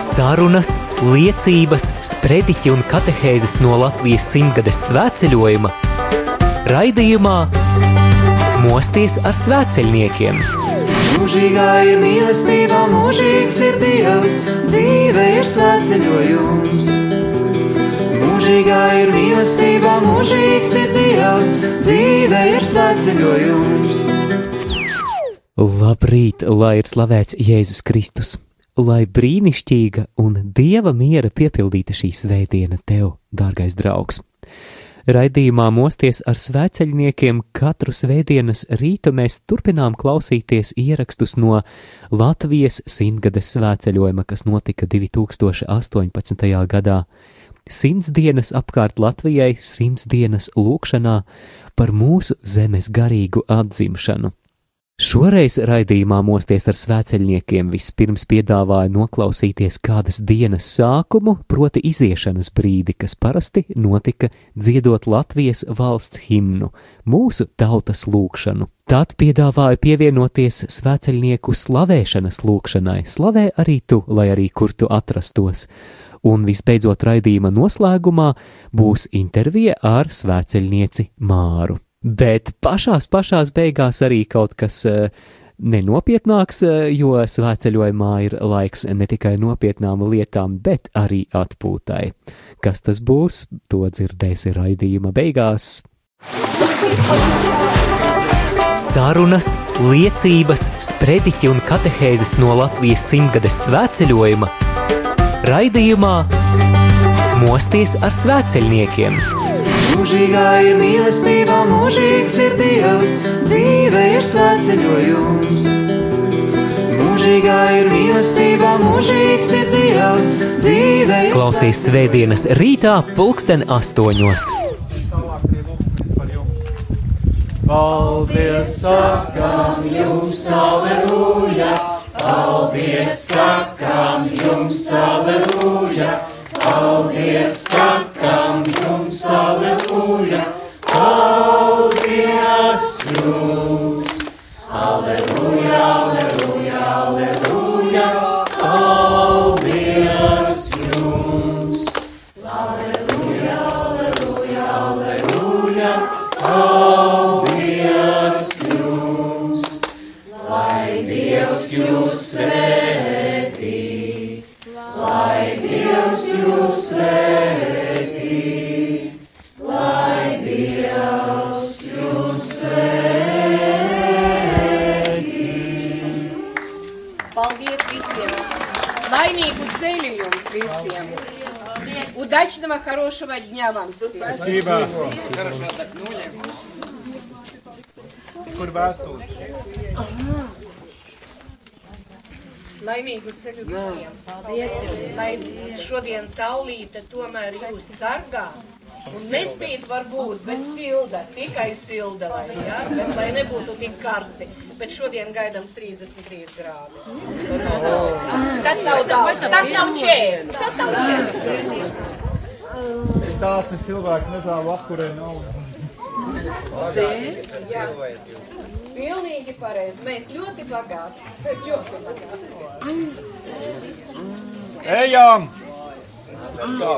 Sarunas, liecības, sprediķi un katehēzes no Latvijas simtgades svētceļojuma raidījumā Mosties ar svētceļniekiem. Mūžīgā ir mīlestība, mūžīgs ir Dievs, dzīve ir svētceļojums. Mūžīgā ir mīlestība, mūžīgs ir Dievs, dzīve ir svētceļojums. Labrīt, lai ir slavēts Jēzus Kristus! Lai brīnišķīga un dieva miera piepildīta šī svētdiena tev, dārgais draugs! Raidījumā mosties ar svēceļniekiem katru svētdienas rītu mēs turpinām klausīties ierakstus no Latvijas simtgades svēceļojuma, kas notika 2018. gadā. Simts dienas apkārt Latvijai, simts dienas lūkšanā par mūsu zemes garīgu atzimšanu. Šoreiz raidījumā mosties ar svēceļniekiem vispirms piedāvāja noklausīties kādas dienas sākumu, proti iziešanas brīdi, kas parasti notika dziedot Latvijas valsts himnu, mūsu tautas lūkšanu. Tad piedāvāja pievienoties svēceļnieku slavēšanas lūkšanai, slavē arī tu, lai arī kur tu atrastos. Un visbeidzot raidījuma noslēgumā būs intervija ar svēceļnieci Māru. Bet pašās pašās beigās arī kaut kas uh, nenopietnāks, uh, jo svētceļojumā ir laiks ne tikai nopietnām lietām, bet arī atpūtai. Kas tas būs, to dzirdēsi raidījuma beigās. Sarunas, liecības, sprediķi un katehēzes no Latvijas simtgades svētceļojuma raidījumā Mosties ar svētceļniekiem! Mūžīgā ir mīlestība, mūžīgs ir Dievs, dzīve ir svētceļojums. Mūžīgā ir mīlestība, mūžīgs ir Dievs, dzīve ir Klausīs svētdienas rītā pulksten astoņos. Paldies, sakām jums, aleluja! Paldies, sakām jums, aleluja! Paldies, sakam jums, aleluja, paldies jums, aleluja, aleluja, aleluja, paldies jums, aleluja, aleluja, aleluja, paldies jums, lai Dievs jūs svētī. Dievs jūs svētī, lai Dievs jūs svētī. Paldies visiem! Laimīgu ceļu jums visiem! Удачного, хорошего дня вам всем! Спасибо. Kur vēstule? Laimīgu ceļu visiem! Paldies! Lai šodien saulīte tomēr jūs sargā. Un nespīt varbūt, bet silda, tikai silda, lai, ja? bet, lai nebūtu tik karsti. Bet šodien gaidams 33 grādi. Tas nav daudz, tas nav 40, tas nav 40. Tās ne cilvēki netālu apkurē nav. Jā. Pilnīgi pareizi. Mēs ļoti bagāti. Ļoti bagāti. Ejam! Tā.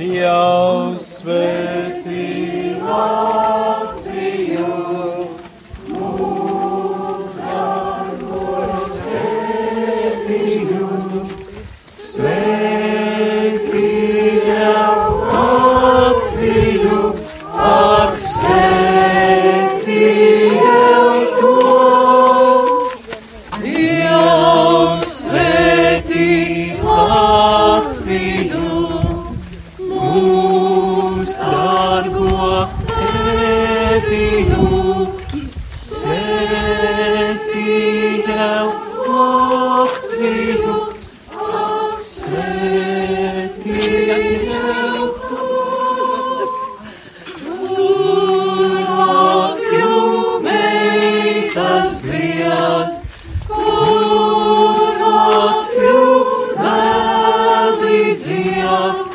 Dievs svētī Latviju, svētī meitas zied, kur Latviju līdziet,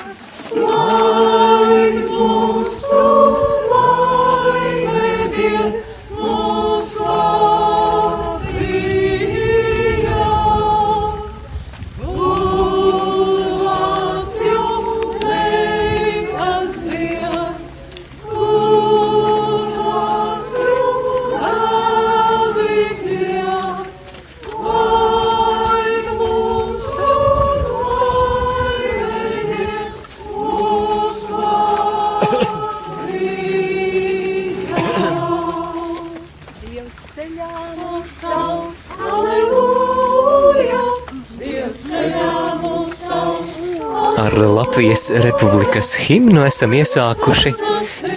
Latvijas Republikas himnu esam iesākuši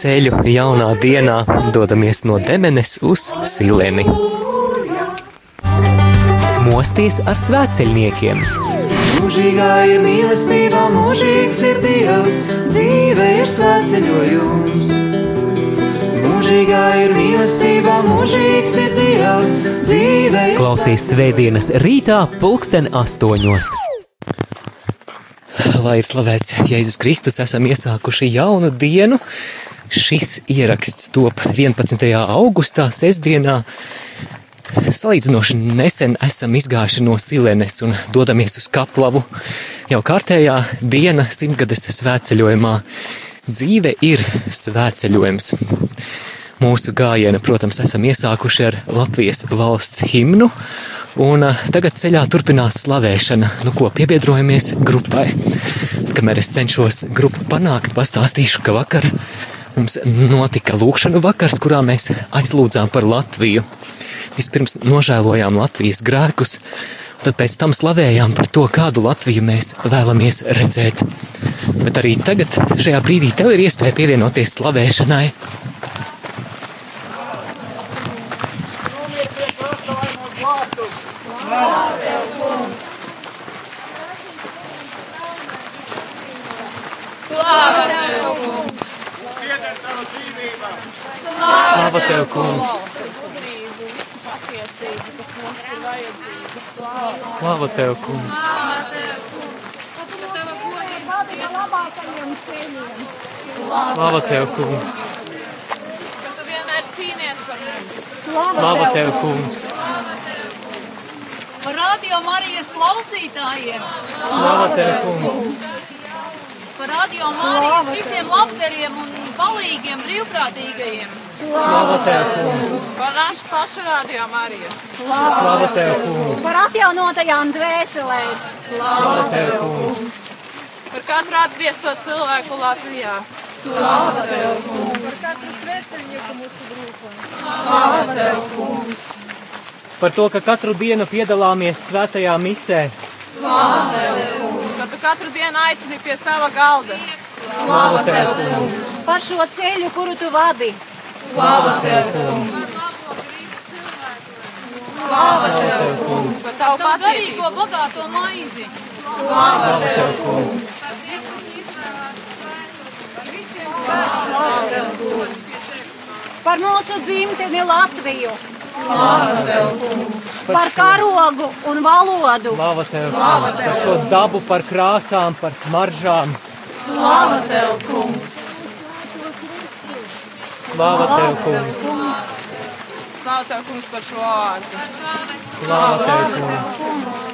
ceļu jaunā dienā, dodamies no Demenes uz Sileni. Mosties ar svētceļniekiem! Mūžīgā ir mīlestība, mūžīgs ir Dievs, dzīve ir svētceļojums. Mūžīgā ir mīlestība, mūžīgs ir Dievs, dzīve ir Klausies svētdienas rītā, pulksten astoņos. Lai ir slavēts Jēzus Kristus, esam iesākuši jaunu dienu. Šis ieraksts top 11. augustā, sestdienā. Salīdzinoši nesen esam izgājuši no Silenes un dodamies uz Kaplavu. Jau kārtējā diena simtgades svētceļojumā. Dzīve ir svētceļojums. Mūsu gājienu, protams, esam iesākuši ar Latvijas valsts himnu, un tagad ceļā turpinās slavēšana, nu ko piebiedrojamies grupai. Kamēr es cenšos grupu panākt, pastāstīšu, ka vakar mums notika lūkšanu vakars, kurā mēs aizlūdzām par Latviju. Vispirms nožēlojām Latvijas grēkus, tad pēc tam slavējām par to, kādu Latviju mēs vēlamies redzēt. Bet arī tagad, šajā brīdī, tev ir iespēja pievienoties slavēšanai. Slava tev, kungs! Slava tev, kungs! Slava tev, kungs! Slava tev, kungs! Par radio Marijas klausītājiem, Slava tev, kungs! par radio Marijas visiem labdariem un palīgiem brīvprātīgajiem. Slava tev, kungs! Par našu pašu rādījām arī. Slava tev, kungs! par atjaunotajām dvēselēm. Slava tev, kungs! Par katru atgriezto cilvēku Latvijā. Par to, ka katru dienu piedalāmies svētajā misē. Ka tu katru dienu aicini pie sava galda. Slava tev, kungs! Par šo ceļu, kuru tu vadi. Slava tev, kungs! Slāva tev, kungs. Par tavu garīgo bagāto maizi. Slava tev, kungs! Par mūsu dzimteni Latviju. Par karogu un valodu. Slava tev, kungs! Par šo dabu, par krāsām, par smaržām. Slāva tev, kungs. Slava tev, kungs! Slāva tev, kungs, par šo oāzi. Slava tev, kungs!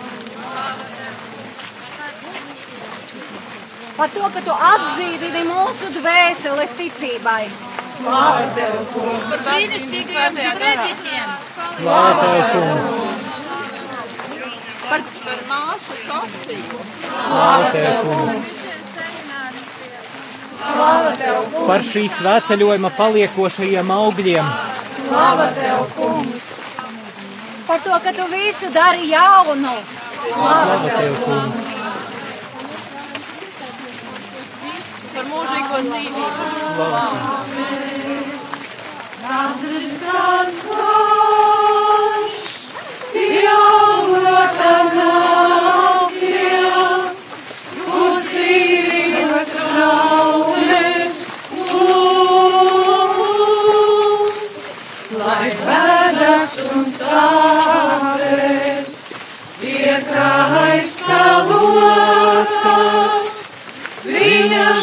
Par to, ka tu atzīdini mūsu dvēseles ticībai. Par brīnišķīgajiem sprediķiem. Slava tev, kungs! Par, par māšu Sofiju. Slava tev, kungs! Par šī svētceļojuma paliekošajiem augļiem. Par to, ka tu visu dari jaunu. Slava tev, kungs! Par mūžīgo dzīvību. Katrs,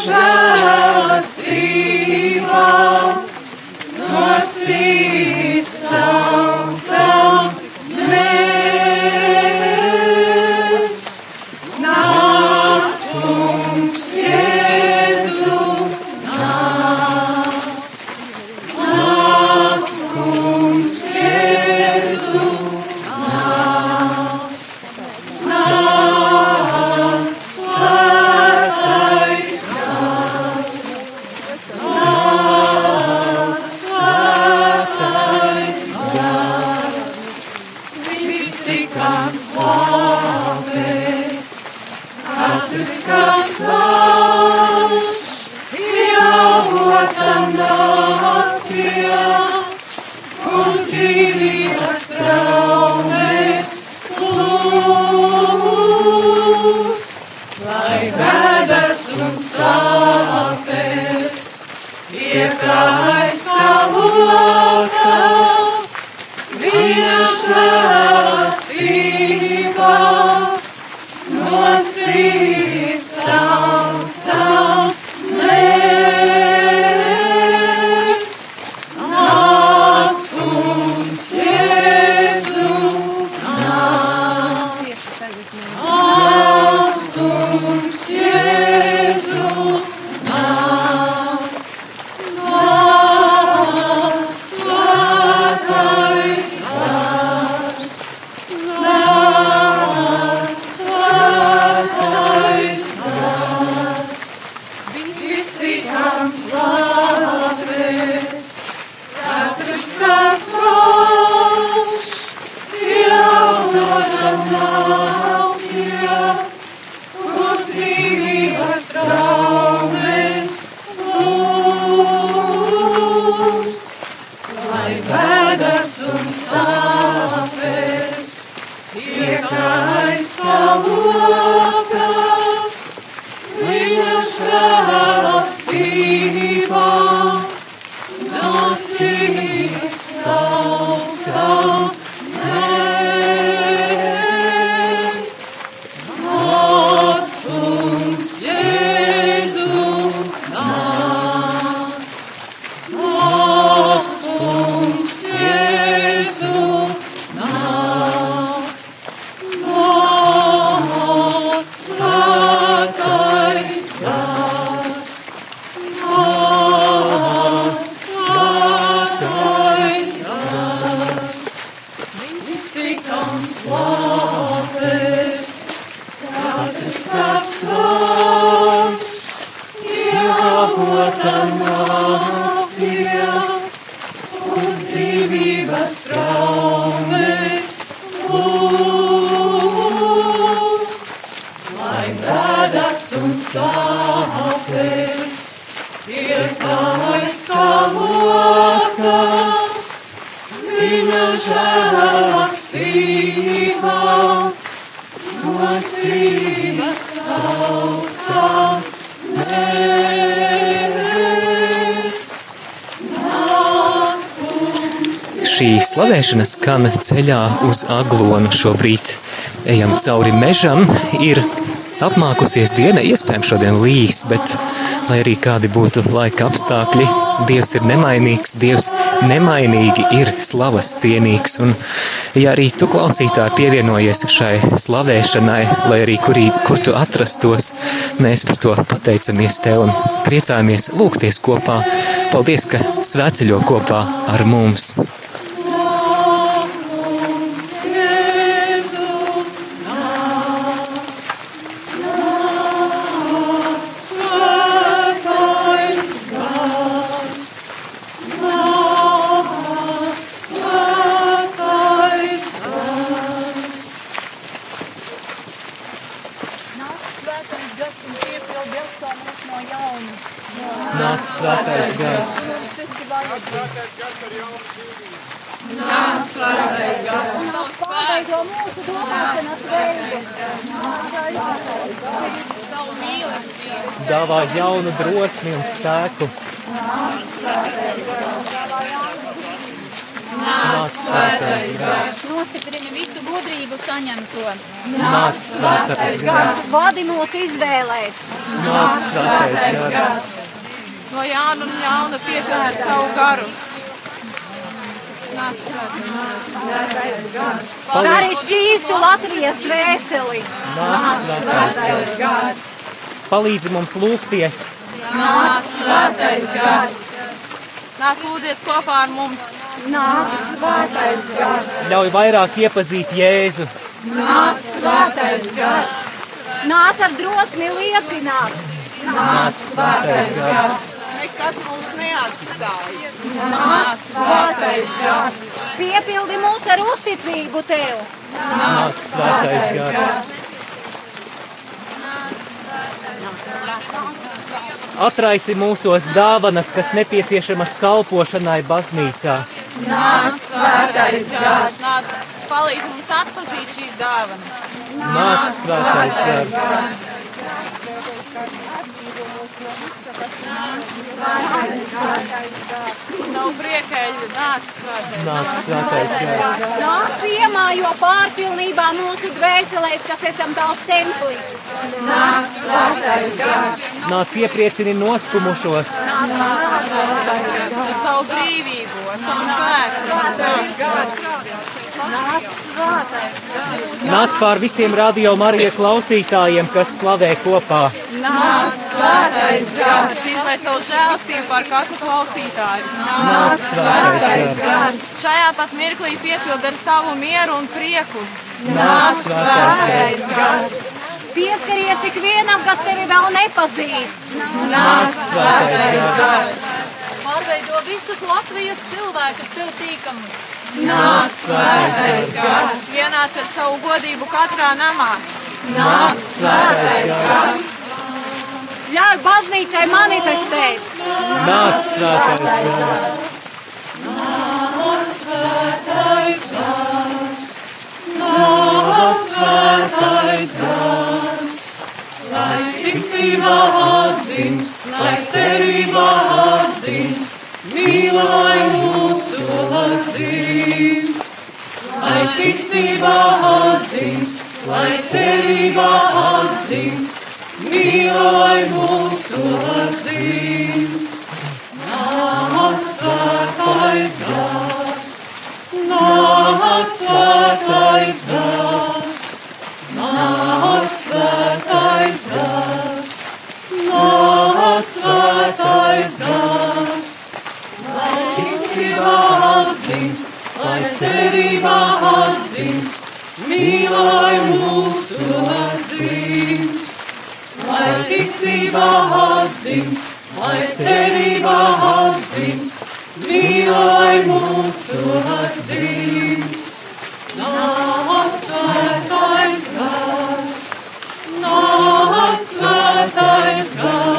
žēlastībā, no sirds. Jēzu, viņa žēlastībā no sirds saucamies. Šī slavēšana skan ceļā uz aglonu. Šobrīd ejam cauri mežam. Ir apmākusies diena, iespējams, šodien līs, bet, lai arī kādi būtu laika apstākļi, Dievs ir nemainīgs, Dievs nemainīgi ir slavas cienīgs. Un, ja arī tu klausītāji pievienojies šai slavēšanai, lai arī kurī, kur tu atrastos, mēs par to pateicamies tev un priecājamies lūgties kopā. Paldies, ka svēceļo kopā ar mums! Nāc svētais gars. Pārveido mūsu domāšanas veidu. Savu mīlestību. Dāvā jaunu drosmi un spēku. Nāc svētais gars. Nostiprina visu gudrību saņemto. Nāc svētais gars. Vadi mūs izvēlēs. Nāc svētais gars. No jauna un jauna pieskat ar savu garu. Gars. Dari šķīstu Latvijas dvēseli. Nāc svētais gars. Palīdzi mums lūgties! Nāc svētais gars. Nāc lūdzies kopā ar mums. Nāc svētais gars. Ļauj vairāk iepazīt Jēzu! Nāc svētais gars. Nāc ar drosmi liecināt. Nāc svētais gars. Nekad mums neatstāja. Nāc svētais gars. Piepildi mūs ar uzticību tev. Nāc svētais gars. Nāc Atraisi mūsos dāvanas, kas nepieciešamas kalpošanai baznīcā. Nāc, svētais gars! Palīdz mums atpazīt šīs dāvanas! Nāc, svētais gars! Savu priekēļu nāc, svētais Nāc, svētais gars! Nāc iemā, jo pārpilnībā mūsu dvēselēs, kas esam tavs templis. Nāc, svētais gars! Nāc, iepriecini noskumušos! Ar savu brīvību, savu spēku! Nāc, gars! Nāc svētais gars. Nāc pār visiem radio Marija klausītājiem, kas slavē kopā! Nāc, svētais gars! Izlai savu žēlstību par katru klausītāju! Nāc, svētais gars! Šajā pat mirklī piepild ar savu mieru un prieku! Nāc, svētais gars! Pieskaries ikvienam, kas tevi vēl nepazīst. Nāc, svētais gars! Pārveido visus Latvijas cilvēkus tev tīkamus. Nāc, svētais gars! Ienāc ar savu godību katrā namā! Nāc, svētais gars! Ļauj baznīcai manifestēt. Nāc, svētais gars! Nāc, svētais gars! Lai ticībā atdzimst, lai cerībā atdzimst, mīlai mūsos dzimst. Lai ticībā atdzimst, lai cerībā atdzimst, mīlai mūsos dzimst. Nāc, svētais gars! Nāc, svētais gars! Nāc, svētais gars! Nāc, svētais gars! Ticībā atdzimst, lai cerībā atdzimst, mīlai mūsos dzimst. Lai ticībā atdzimst, lai cerībā atdzimst, mīlai mūsos dzimst. Nāc, svētais gars! Nāc, svētais gars!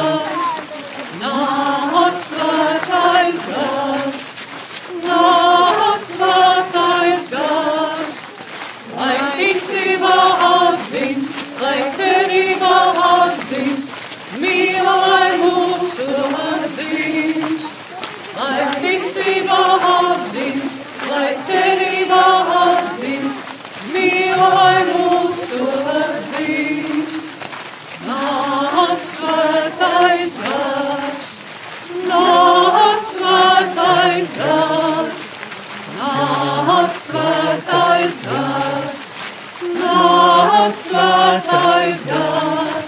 Ticībā atdzimst, lai cerībā atdzimst, mīlai mūsos dzimst. Lai ticībā atdzimst, lai cerībā atdzimst, mīlai mūsos dzimst. Nāc, svētais gars! Nāc, svētais gars! Nāc, svētais gars! Nāc, svētais gars!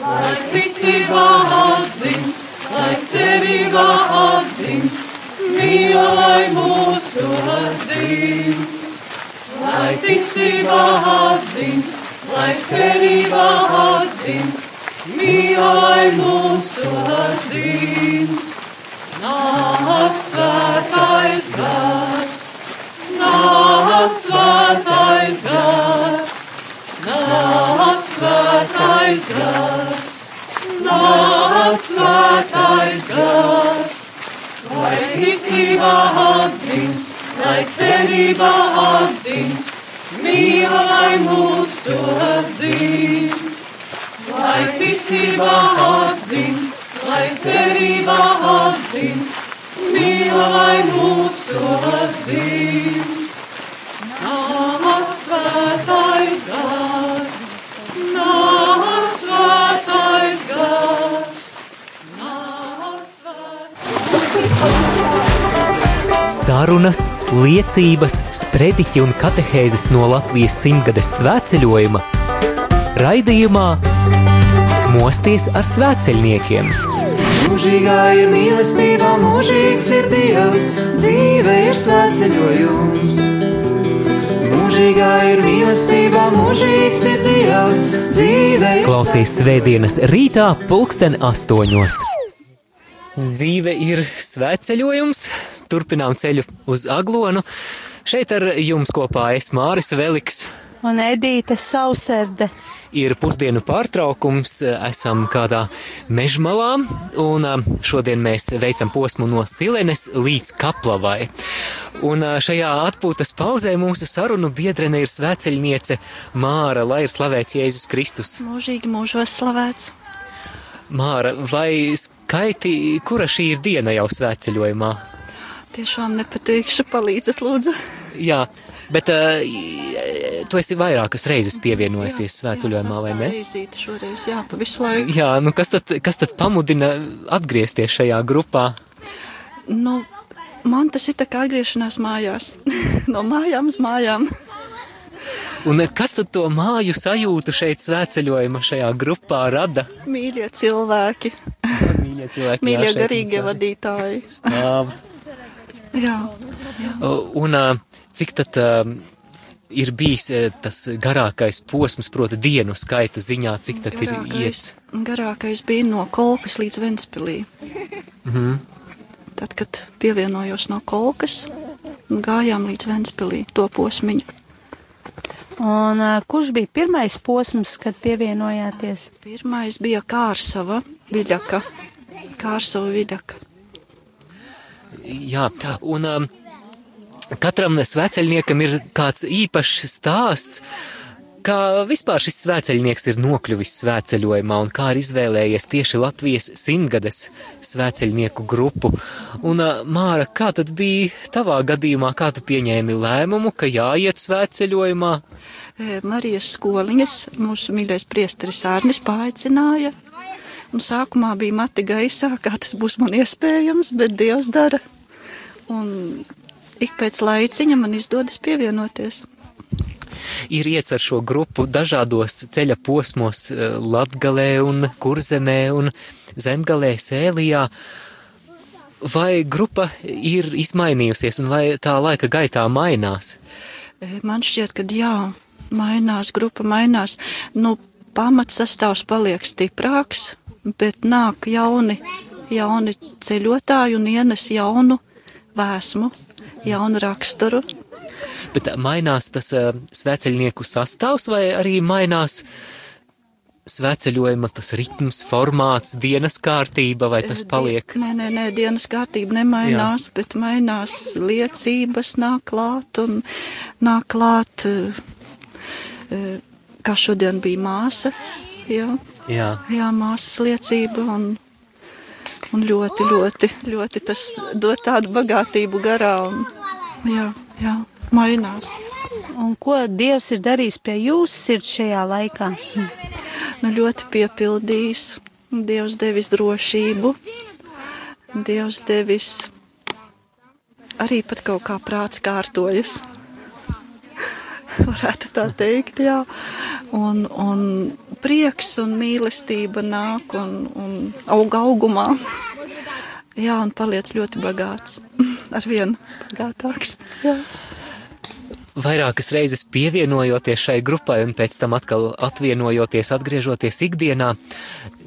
Lai ticībā atdzimst, lai cerībā atdzimst, mīlai mūsos dzimst. Lai ticībā atdzimst, lai cerībā atdzimst, mīlai mūsos dzimst. Nāc, svētais gars! Nāc, svētais gars! Nāc, svētais gars! Nāc, svētais gars! Lai ticībā atdzimst, lai cerībā atdzimst, mīlai mūsos dzimst. Lai ticībā atdzimst, lai cerībā atdzimst, mīlai mūsos dzimst. Nāc, svētais gars! Nāc, svētais gars! Nāc, svētais Sarunas, liecības, sprediķi un katehēzes no Latvijas simtgades svētceļojuma raidījumā Mosties ar svētceļniekiem. Mūžīgā ir mīlestība, mūžīgs ir Dievs, dzīve ir svētceļojums. Mūžīgā ir mīlestība, mūžīgs ir Dievs, dzīve ir Klausies svētdienas rītā, pulksten astoņos. Dzīve ir svētceļojums, turpinām ceļu uz Aglonu. Šeit ar jums kopā es Māris Veliks. Un Edīte Sauserde. Ir pusdienu pārtraukums, esam kādā mežmalā, un šodien mēs veicam posmu no Silenes līdz Kaplavai. Un šajā atpūtas pauzē mūsu sarunu biedrene ir svēceļniece Māra, lai ir slavēts Jēzus Kristus. Mūžīgi mūžos slavēts. Māra, vai skaiti, kura šī ir diena jau svētceļojumā? Tiešām nepateikšu, palīdzat lūdzu. Jā, Bet uh, tu esi vairākas reizes pievienojusies svētceļojumā, vai ne? Šoreiz, jā, pa visu laiku. Jā, nu kas tad, kas tad pamudina atgriezties šajā grupā? Nu, man tas ir tā kā atgriešanās mājās. no mājām uz mājām. Un kas tad to māju sajūtu šeit svētceļojuma šajā grupā rada? Mīļie cilvēki. Mīļie cilvēki. Mīļie garīgie vadītāji. Stāv. jā, jā. Un uh, cik tad uh, ir bijis tas garākais posms, proti, dienu skaita ziņā, cik tad garākais, ir iets? Garākais bija no Kolkas līdz Ventspilī. Mm -hmm. Tad, kad pievienojos no Kolkas, gājām līdz Ventspilī to posmiņu. Un uh, kurš bija pirmais posms, kad pievienojāties? Pirmais bija Kārsava viļaka. Kārsava viļaka. Jā, un um, Katram sveceļniekam ir kāds īpašs stāsts, kā vispār šis svēceļnieks ir nokļuvis svēceļojumā un kā ir izvēlējies tieši Latvijas simtgades svēceļnieku grupu. Un, Māra, kā tad bija tavā gadījumā, kā tu pieņēmi lēmumu, ka jāiet svēceļojumā? Marijas skoliņas mūsu mīļais priesteris Ārnis paaicināja. Un sākumā bija mati gaisā, kā tas būs man iespējams, bet Dievs dara. Un ik pēc laiciņa man izdodas pievienoties. Ir iets ar šo grupu dažādos ceļa posmos, eh, un Kurzemē un Zemgalē, Sēlijā. Vai grupa ir izmainījusies un vai tā laika gaitā mainās? E, man šķiet, ka jā, mainās, grupa mainās. Nu, pamats sastāvs paliek stiprāks, bet nāk jauni, jauni ceļotāji un ienes jaunu vēsmu jaunu raksturu. Bet mainās tas uh, sveceļnieku sastāvs vai arī mainās sveceļojuma tas ritms, formāts, dienas kārtība, vai tas paliek? Nē, nē, nē dienas kārtība nemainās, Jā. bet mainās liecības nāk klāt un nāk klāt, kā šodien bija māsa. Jā, Jā. Jā māsas liecība un Un ļoti, ļoti, ļoti tas dod tādu bagātību garā. Un, jā, jā, mainās. Un ko Dievs ir darījis pie jūsu sirds šajā laikā? Nu, ļoti piepildījis. Dievs devis drošību. Dievs devis arī pat kaut kā prāts kārtojas. Varētu tā teikt, jā. Un, un prieks un mīlestība nāk un, un auga augumā. Jā, un paliec ļoti bagāts. Ar vienu bagātāks. Jā. Vairākas reizes pievienojoties šai grupai un pēc tam atkal atvienojoties, atgriežoties ikdienā.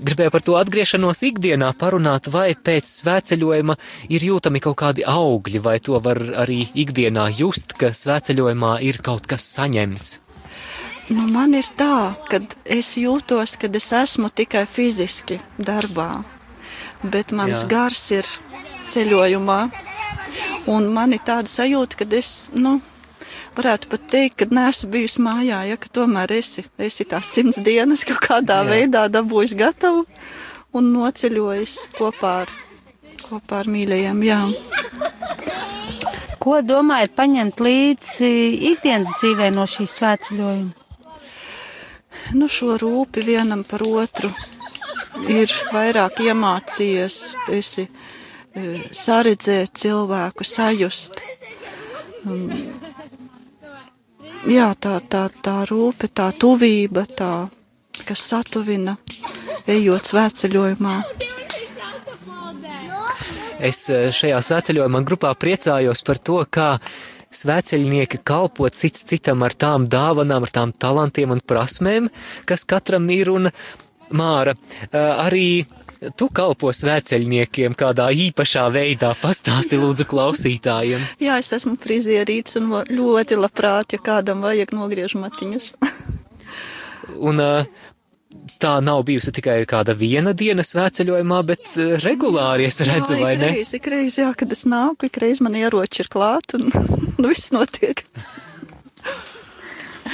Gribēju par to atgriešanos ikdienā parunāt, vai pēc svēceļojuma ir jūtami kaut kādi augļi, vai to var arī ikdienā just, ka svēceļojumā ir kaut kas saņemts. Nu, man ir tā, ka es jūtos, ka es esmu tikai fiziski darbā, bet mans Jā. gars ir ceļojumā. Un man ir tāda sajūta, ka es, nu, varētu pat teikt, ka neesmu bijusi mājā, ja ka tomēr esi, esi tās simts dienas kaut kādā Jā. veidā dabūjis gatavu un noceļojis kopā ar, kopā ar mīļajiem. Jā. Ko domājat paņemt līdzi ikdienas dzīvē no šī svētceļojuma? Nu, šo rūpi vienam par otru ir vairāk iemācījies, esi e, saredzēt cilvēku, sajust. Jā, tā, tā, tā rūpe, tā tuvība, tā, kas satuvina, ejot svētceļojumā. Es e, šajā svētceļojumā grupā priecājos par to, kā svēceļnieki kalpo cits citam ar tām dāvanām, ar tām talantiem un prasmēm, kas katram ir, un Māra, arī tu kalpo svēceļniekiem kādā īpašā veidā. Pastāsti lūdzu klausītājiem. Jā, es esmu frizierīts un ļoti labprāt, ja kādam vajag nogriež matiņus. Un uh, tā nav bijusi tikai kāda viena diena svētceļojumā, bet uh, regulāri es redzu, jā, vai ne? Ikreiz, ikreiz, jā, kad es nāku, ikreiz man ieroči ir klāt un nu, viss notiek.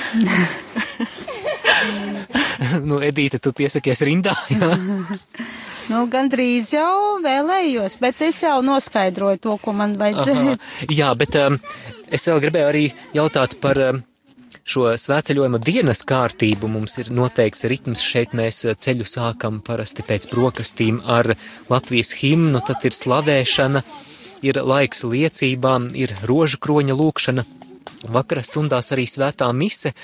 nu, Edīte, tu piesakies rindā, jā? Nu, gandrīz jau vēlējos, bet es jau noskaidroju to, ko man vajadzēja. Aha. Jā, bet um, es vēl gribēju arī jautāt par um, šo svētceļojuma dienas kārtību. Mums ir noteikts ritms šeit, mēs ceļu sākam parasti pēc brokastīm ar Latvijas himnu, tad ir slavēšana, ir laiks liecībām, ir rožu kroņa lūkšana, vakara stundās arī svētā mise.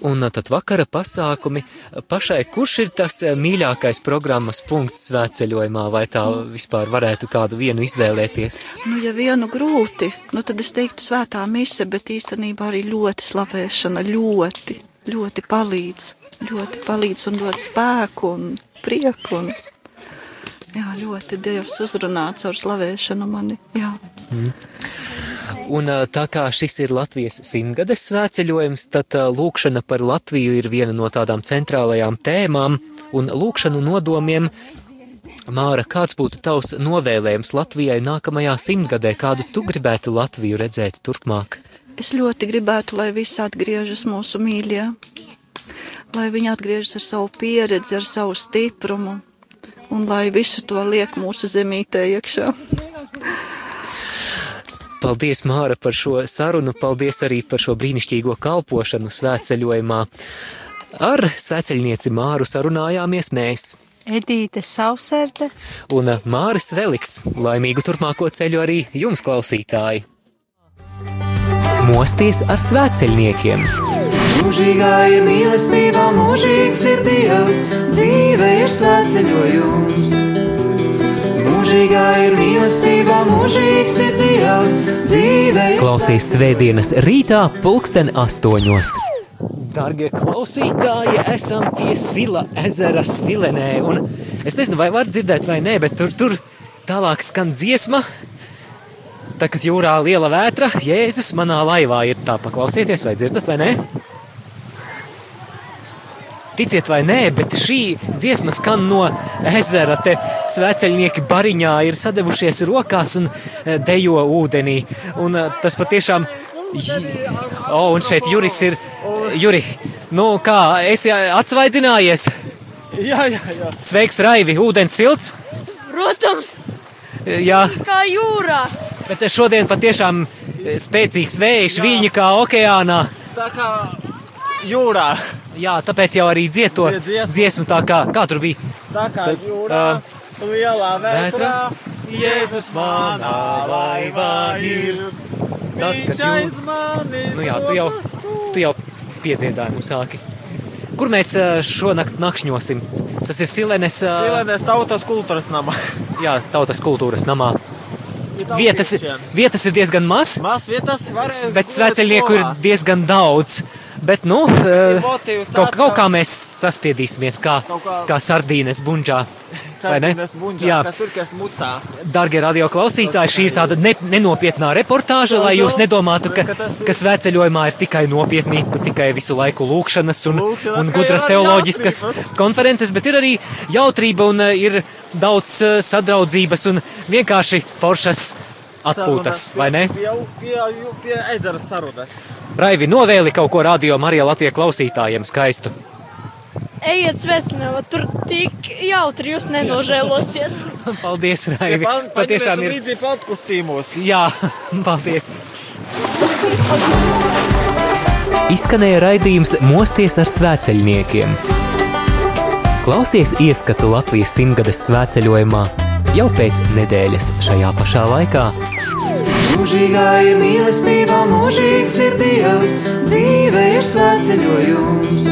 Un tad vakara pasākumi pašai, kurš ir tas mīļākais programmas punkts svētceļojumā, vai tā vispār varētu kādu vienu izvēlēties? Nu, ja vienu grūti, nu tad es teiktu svētā mise, bet īstenībā arī ļoti slavēšana, ļoti, ļoti palīdz, ļoti palīdz un dod spēku un prieku un, jā, ļoti Dievs uzrunā caur slavēšanu mani, jā. Mm. Un tā kā šis ir Latvijas simtgades svētceļojums, tad lūkšana par Latviju ir viena no tādām centrālajām tēmām un lūkšanu nodomiem. Māra, kāds būtu tavs novēlējums Latvijai nākamajā simtgadē, kādu tu gribētu Latviju redzēt turpmāk? Es ļoti gribētu, lai visi atgriežas mūsu mīļie, lai viņi atgriežas ar savu pieredzi, ar savu stiprumu, un lai visu to liek mūsu zemītē iekšā. Paldies, Māra, par šo sarunu. Paldies arī par šo brīnišķīgo kalpošanu svētceļojumā. Ar svētceļnieci Māru sarunājāmies mēs. Edīte Sauserde un Māris Veliks. Laimīgu turpmāko ceļu arī jums, klausītāji! Mosties ar svētceļniekiem! Mūžīgā ir mīlestība, mūžīgs ir Dievs, dzīve ir svētceļojums. Mūžīgā ir mīlestība, mūžīgs ir Dievs, dzīve Klausies svētdienas rītā pulksten astoņos. Darbie klausītāji, esam pie Sila ezera Silenē, un es nezinu, vai var dzirdēt vai nē, bet tur, tur tālāk skan dziesma. Tā, kad jūrā liela vētra, Jēzus manā laivā ir tā paklausieties, vai dzirdat vai nē? Ticiet vai nē, bet šī dziesma skan no ezera. Te svēceļnieki bariņā ir sadevušies rokās un dejo ūdenī. Un tas patiešām, o, un šeit Juris ir, Juri, nu kā, esi atsvaidzinājies? Jā, jā, jā. Sveiks, Raivi, ūdens silts? Protams, Jā, kā jūrā. bet šodien patiešām spēcīgs vējš, viļņi kā okeānā. Tā kā jūrā. Jā, tāpēc jau arī dzieto dziesmu. dziesmu tā kā, kā tur bija. Tā kā Tad, jūrā. Lielā vētrā. Jēzus manā laivā ir. Tad, kad jū... Nu jā, tu jau, tu jau piedzīvojumu sāki. Kur mēs šonakt nakšņosim? Tas ir Silenes, ā, Silenēs tautas kultūras nama. jā, tautas kultūras namā. Vietas, vietas ir diezgan maz, Maz vietas varēs. bet svēceļnieku ir diezgan daudz. Bet, nu, motīvs kaut, kaut ka- kā mēs saspiedīsimies, kā, kā- sardīnes ne? Sardines buņģā, Jā. kas tur, kas mucā. Darbie radio klausītāji, šī ir tāda ne, nenopietnā reportāža, lai jūs nedomātu, ka, ka svētceļojumā ir tikai nopietnība, tikai visu laiku lūkšanas un, un gudras ir teoloģiskas konferences, bet ir arī jautrība un eh, ir daudz eh, sadraudzības un vienkārši foršas atpūtas, vai ne? Pie, pie, pie, ezera sarunas. Raivi, novēli kaut ko radio Marija Latvijas klausītājiem skaistu. Ejiet svecināt, tur tik jautri jūs nenožēlosiet. Paldies, Raivi. Patiešām ir. līdzi podkustīmos. Jā, paldies. Izskanēja raidījums Mosties ar svēceļniekiem. Klausies ieskatu Latvijas simtgades svētceļojumā jau pēc nedēļas šajā pašā laikā. Mūžīgā ir mīlestība, mūžīgs ir Dievs, dzīve ir svētceļojums.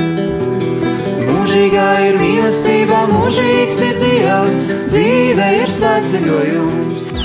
Mūžīgā ir mīlestība, mūžīgs ir Dievs, dzīve ir svētceļojums.